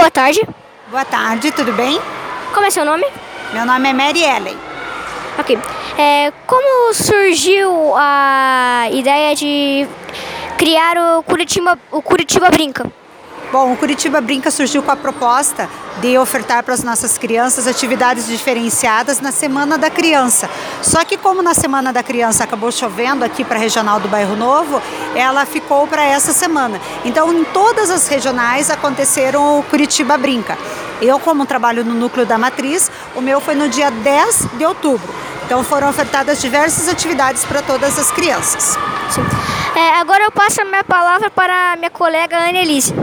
Boa tarde. Boa tarde, tudo bem? Como é seu nome? Meu nome é Mary Ellen. Ok. É, como surgiu a ideia de criar o Curitiba, o Curitiba Brinca? Bom, o Curitiba Brinca surgiu com a proposta de ofertar para as nossas crianças atividades diferenciadas na Semana da Criança. Só que como na Semana da Criança acabou chovendo aqui para a regional do Bairro Novo, ela ficou para essa semana. Então, em todas as regionais aconteceram o Curitiba Brinca. Eu, como trabalho no núcleo da matriz, o meu foi no dia 10 de outubro. Então foram ofertadas diversas atividades para todas as crianças. É, agora eu passo a minha palavra para a minha colega Ana Elise.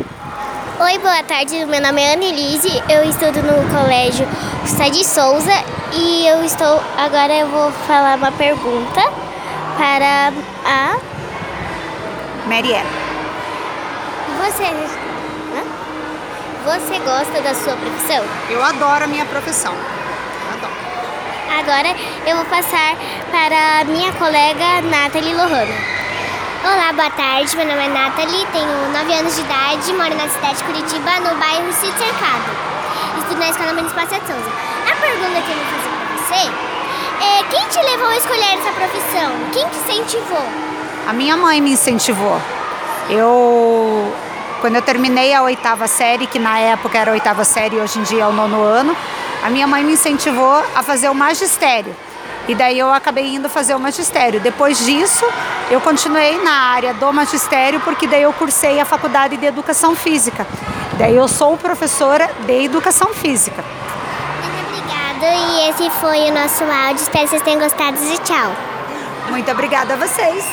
Oi, boa tarde. Meu nome é Annelise. Eu estudo no colégio Sade Souza e eu estou. Agora eu vou falar uma pergunta para a. Marielle. Você. Hã? Você gosta da sua profissão? Eu adoro a minha profissão. Adoro. Agora eu vou passar para a minha colega Nathalie Lohana. Olá, boa tarde. Meu nome é Nathalie, tenho 9 anos de idade, moro na cidade de Curitiba, no bairro Cid Cercado. Estudo na Escola Municipal de Souza. A pergunta que eu vou fazer para você é quem te levou a escolher essa profissão? Quem te incentivou? A minha mãe me incentivou. Eu, quando eu terminei a oitava série, que na época era a oitava série e hoje em dia é o nono ano, a minha mãe me incentivou a fazer o magistério. E daí eu acabei indo fazer o magistério. Depois disso, eu continuei na área do magistério, porque daí eu cursei a faculdade de educação física. Daí eu sou professora de educação física. Muito obrigada. E esse foi o nosso áudio. Espero que vocês tenham gostado e tchau. Muito obrigada a vocês.